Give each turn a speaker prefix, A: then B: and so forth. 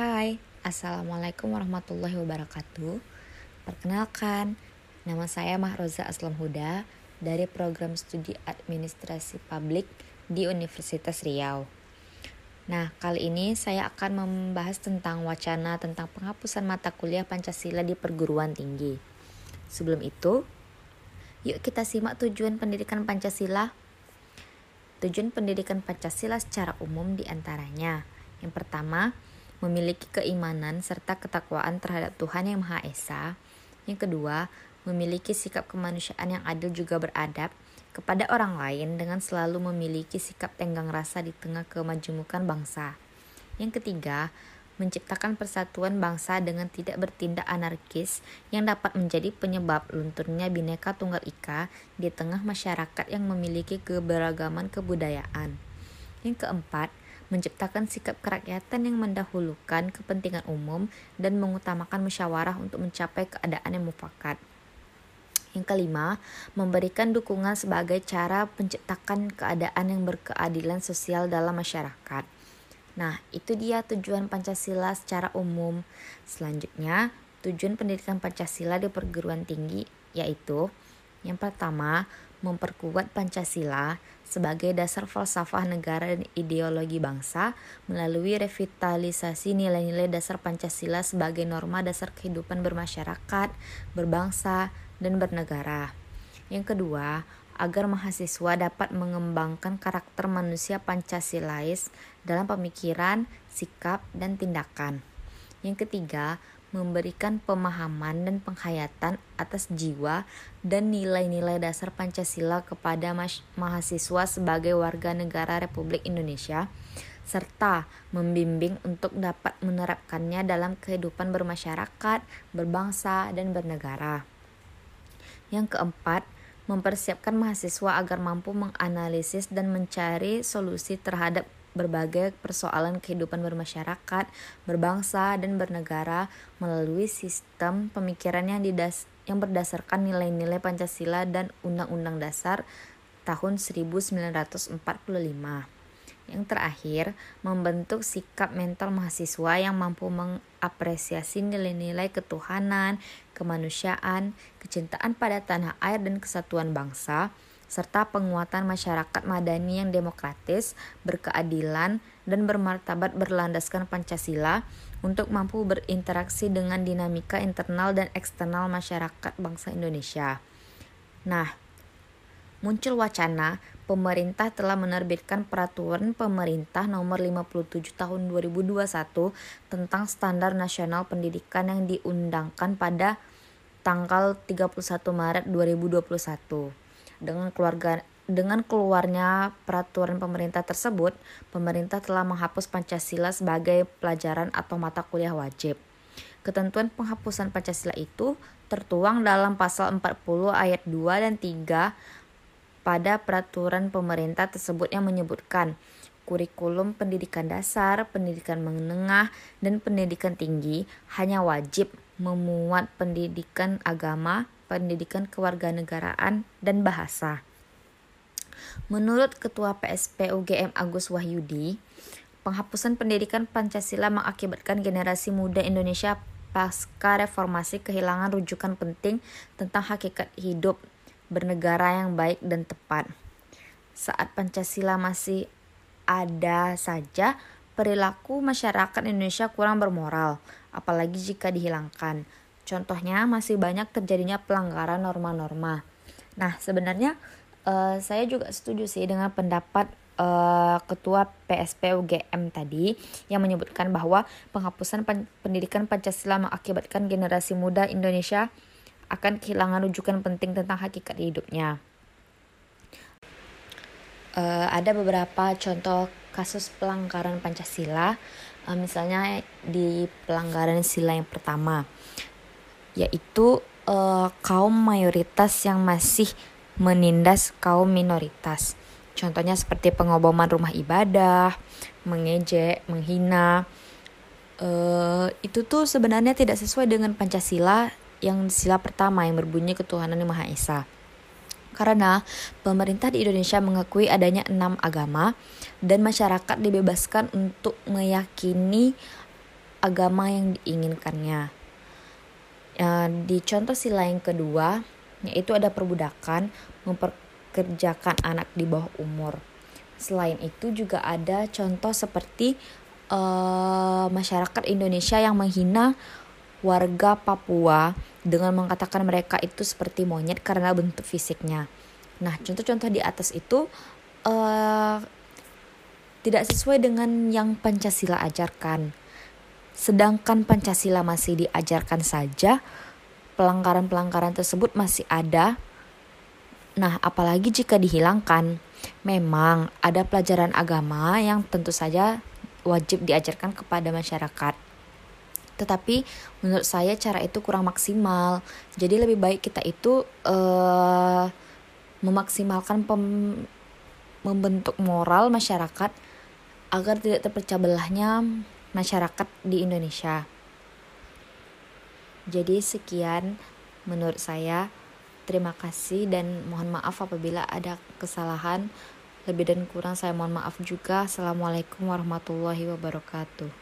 A: Hai, Assalamualaikum warahmatullahi wabarakatuh. Perkenalkan, nama saya Mahroza Aslam Huda dari program studi administrasi publik di Universitas Riau. Nah, kali ini saya akan membahas tentang wacana tentang penghapusan mata kuliah Pancasila di perguruan tinggi. Sebelum itu, yuk kita simak tujuan pendidikan Pancasila. Tujuan pendidikan Pancasila secara umum di antaranya Yang pertama, memiliki keimanan serta ketakwaan terhadap Tuhan Yang Maha Esa. Yang kedua, memiliki sikap kemanusiaan yang adil juga beradab kepada orang lain dengan selalu memiliki sikap tenggang rasa di tengah kemajemukan bangsa. Yang ketiga, menciptakan persatuan bangsa dengan tidak bertindak anarkis yang dapat menjadi penyebab lunturnya bineka tunggal ika di tengah masyarakat yang memiliki keberagaman kebudayaan. Yang keempat, menciptakan sikap kerakyatan yang mendahulukan kepentingan umum dan mengutamakan musyawarah untuk mencapai keadaan yang mufakat. Yang kelima, memberikan dukungan sebagai cara menciptakan keadaan yang berkeadilan sosial dalam masyarakat. Nah, itu dia tujuan Pancasila secara umum. Selanjutnya, tujuan pendidikan Pancasila di perguruan tinggi yaitu yang pertama, memperkuat Pancasila sebagai dasar falsafah negara dan ideologi bangsa melalui revitalisasi nilai-nilai dasar Pancasila sebagai norma dasar kehidupan bermasyarakat, berbangsa, dan bernegara. Yang kedua, agar mahasiswa dapat mengembangkan karakter manusia Pancasilais dalam pemikiran, sikap, dan tindakan. Yang ketiga, memberikan pemahaman dan penghayatan atas jiwa dan nilai-nilai dasar Pancasila kepada mahasiswa sebagai warga negara Republik Indonesia serta membimbing untuk dapat menerapkannya dalam kehidupan bermasyarakat, berbangsa, dan bernegara. Yang keempat, mempersiapkan mahasiswa agar mampu menganalisis dan mencari solusi terhadap berbagai persoalan kehidupan bermasyarakat, berbangsa, dan bernegara melalui sistem pemikiran yang, didas yang berdasarkan nilai-nilai Pancasila dan Undang-Undang Dasar tahun 1945. Yang terakhir, membentuk sikap mental mahasiswa yang mampu mengapresiasi nilai-nilai ketuhanan, kemanusiaan, kecintaan pada tanah air dan kesatuan bangsa, serta penguatan masyarakat madani yang demokratis, berkeadilan, dan bermartabat berlandaskan Pancasila untuk mampu berinteraksi dengan dinamika internal dan eksternal masyarakat bangsa Indonesia. Nah, muncul wacana pemerintah telah menerbitkan peraturan pemerintah nomor 57 tahun 2021 tentang standar nasional pendidikan yang diundangkan pada tanggal 31 Maret 2021. Dengan keluarga dengan keluarnya peraturan pemerintah tersebut, pemerintah telah menghapus Pancasila sebagai pelajaran atau mata kuliah wajib. Ketentuan penghapusan Pancasila itu tertuang dalam pasal 40 ayat 2 dan 3 pada peraturan pemerintah tersebut yang menyebutkan kurikulum pendidikan dasar, pendidikan menengah, dan pendidikan tinggi hanya wajib memuat pendidikan agama, pendidikan kewarganegaraan, dan bahasa. Menurut Ketua PSP UGM Agus Wahyudi, penghapusan pendidikan Pancasila mengakibatkan generasi muda Indonesia pasca reformasi kehilangan rujukan penting tentang hakikat hidup bernegara yang baik dan tepat. Saat Pancasila masih ada saja, perilaku masyarakat Indonesia kurang bermoral, apalagi jika dihilangkan. Contohnya masih banyak terjadinya pelanggaran norma-norma. Nah, sebenarnya uh, saya juga setuju sih dengan pendapat uh, ketua PSP UGM tadi yang menyebutkan bahwa penghapusan pen pendidikan Pancasila mengakibatkan generasi muda Indonesia akan kehilangan rujukan penting tentang hakikat hidupnya. Uh, ada beberapa contoh kasus pelanggaran Pancasila, uh, misalnya di pelanggaran sila yang pertama yaitu uh, kaum mayoritas yang masih menindas kaum minoritas. Contohnya seperti pengoboman rumah ibadah, mengejek, menghina. Uh, itu tuh sebenarnya tidak sesuai dengan Pancasila yang sila pertama yang berbunyi ketuhanan yang Maha Esa. Karena pemerintah di Indonesia mengakui adanya enam agama dan masyarakat dibebaskan untuk meyakini agama yang diinginkannya. Uh, di contoh sila yang kedua, yaitu ada perbudakan memperkerjakan anak di bawah umur. Selain itu juga ada contoh seperti uh, masyarakat Indonesia yang menghina warga Papua dengan mengatakan mereka itu seperti monyet karena bentuk fisiknya. Nah, contoh-contoh di atas itu uh, tidak sesuai dengan yang Pancasila ajarkan. Sedangkan Pancasila masih diajarkan saja, pelanggaran-pelanggaran tersebut masih ada. Nah, apalagi jika dihilangkan. Memang ada pelajaran agama yang tentu saja wajib diajarkan kepada masyarakat. Tetapi menurut saya cara itu kurang maksimal. Jadi lebih baik kita itu uh, memaksimalkan pem membentuk moral masyarakat agar tidak terpecah belahnya masyarakat di Indonesia. Jadi sekian menurut saya. Terima kasih dan mohon maaf apabila ada kesalahan. Lebih dan kurang saya mohon maaf juga. Assalamualaikum warahmatullahi wabarakatuh.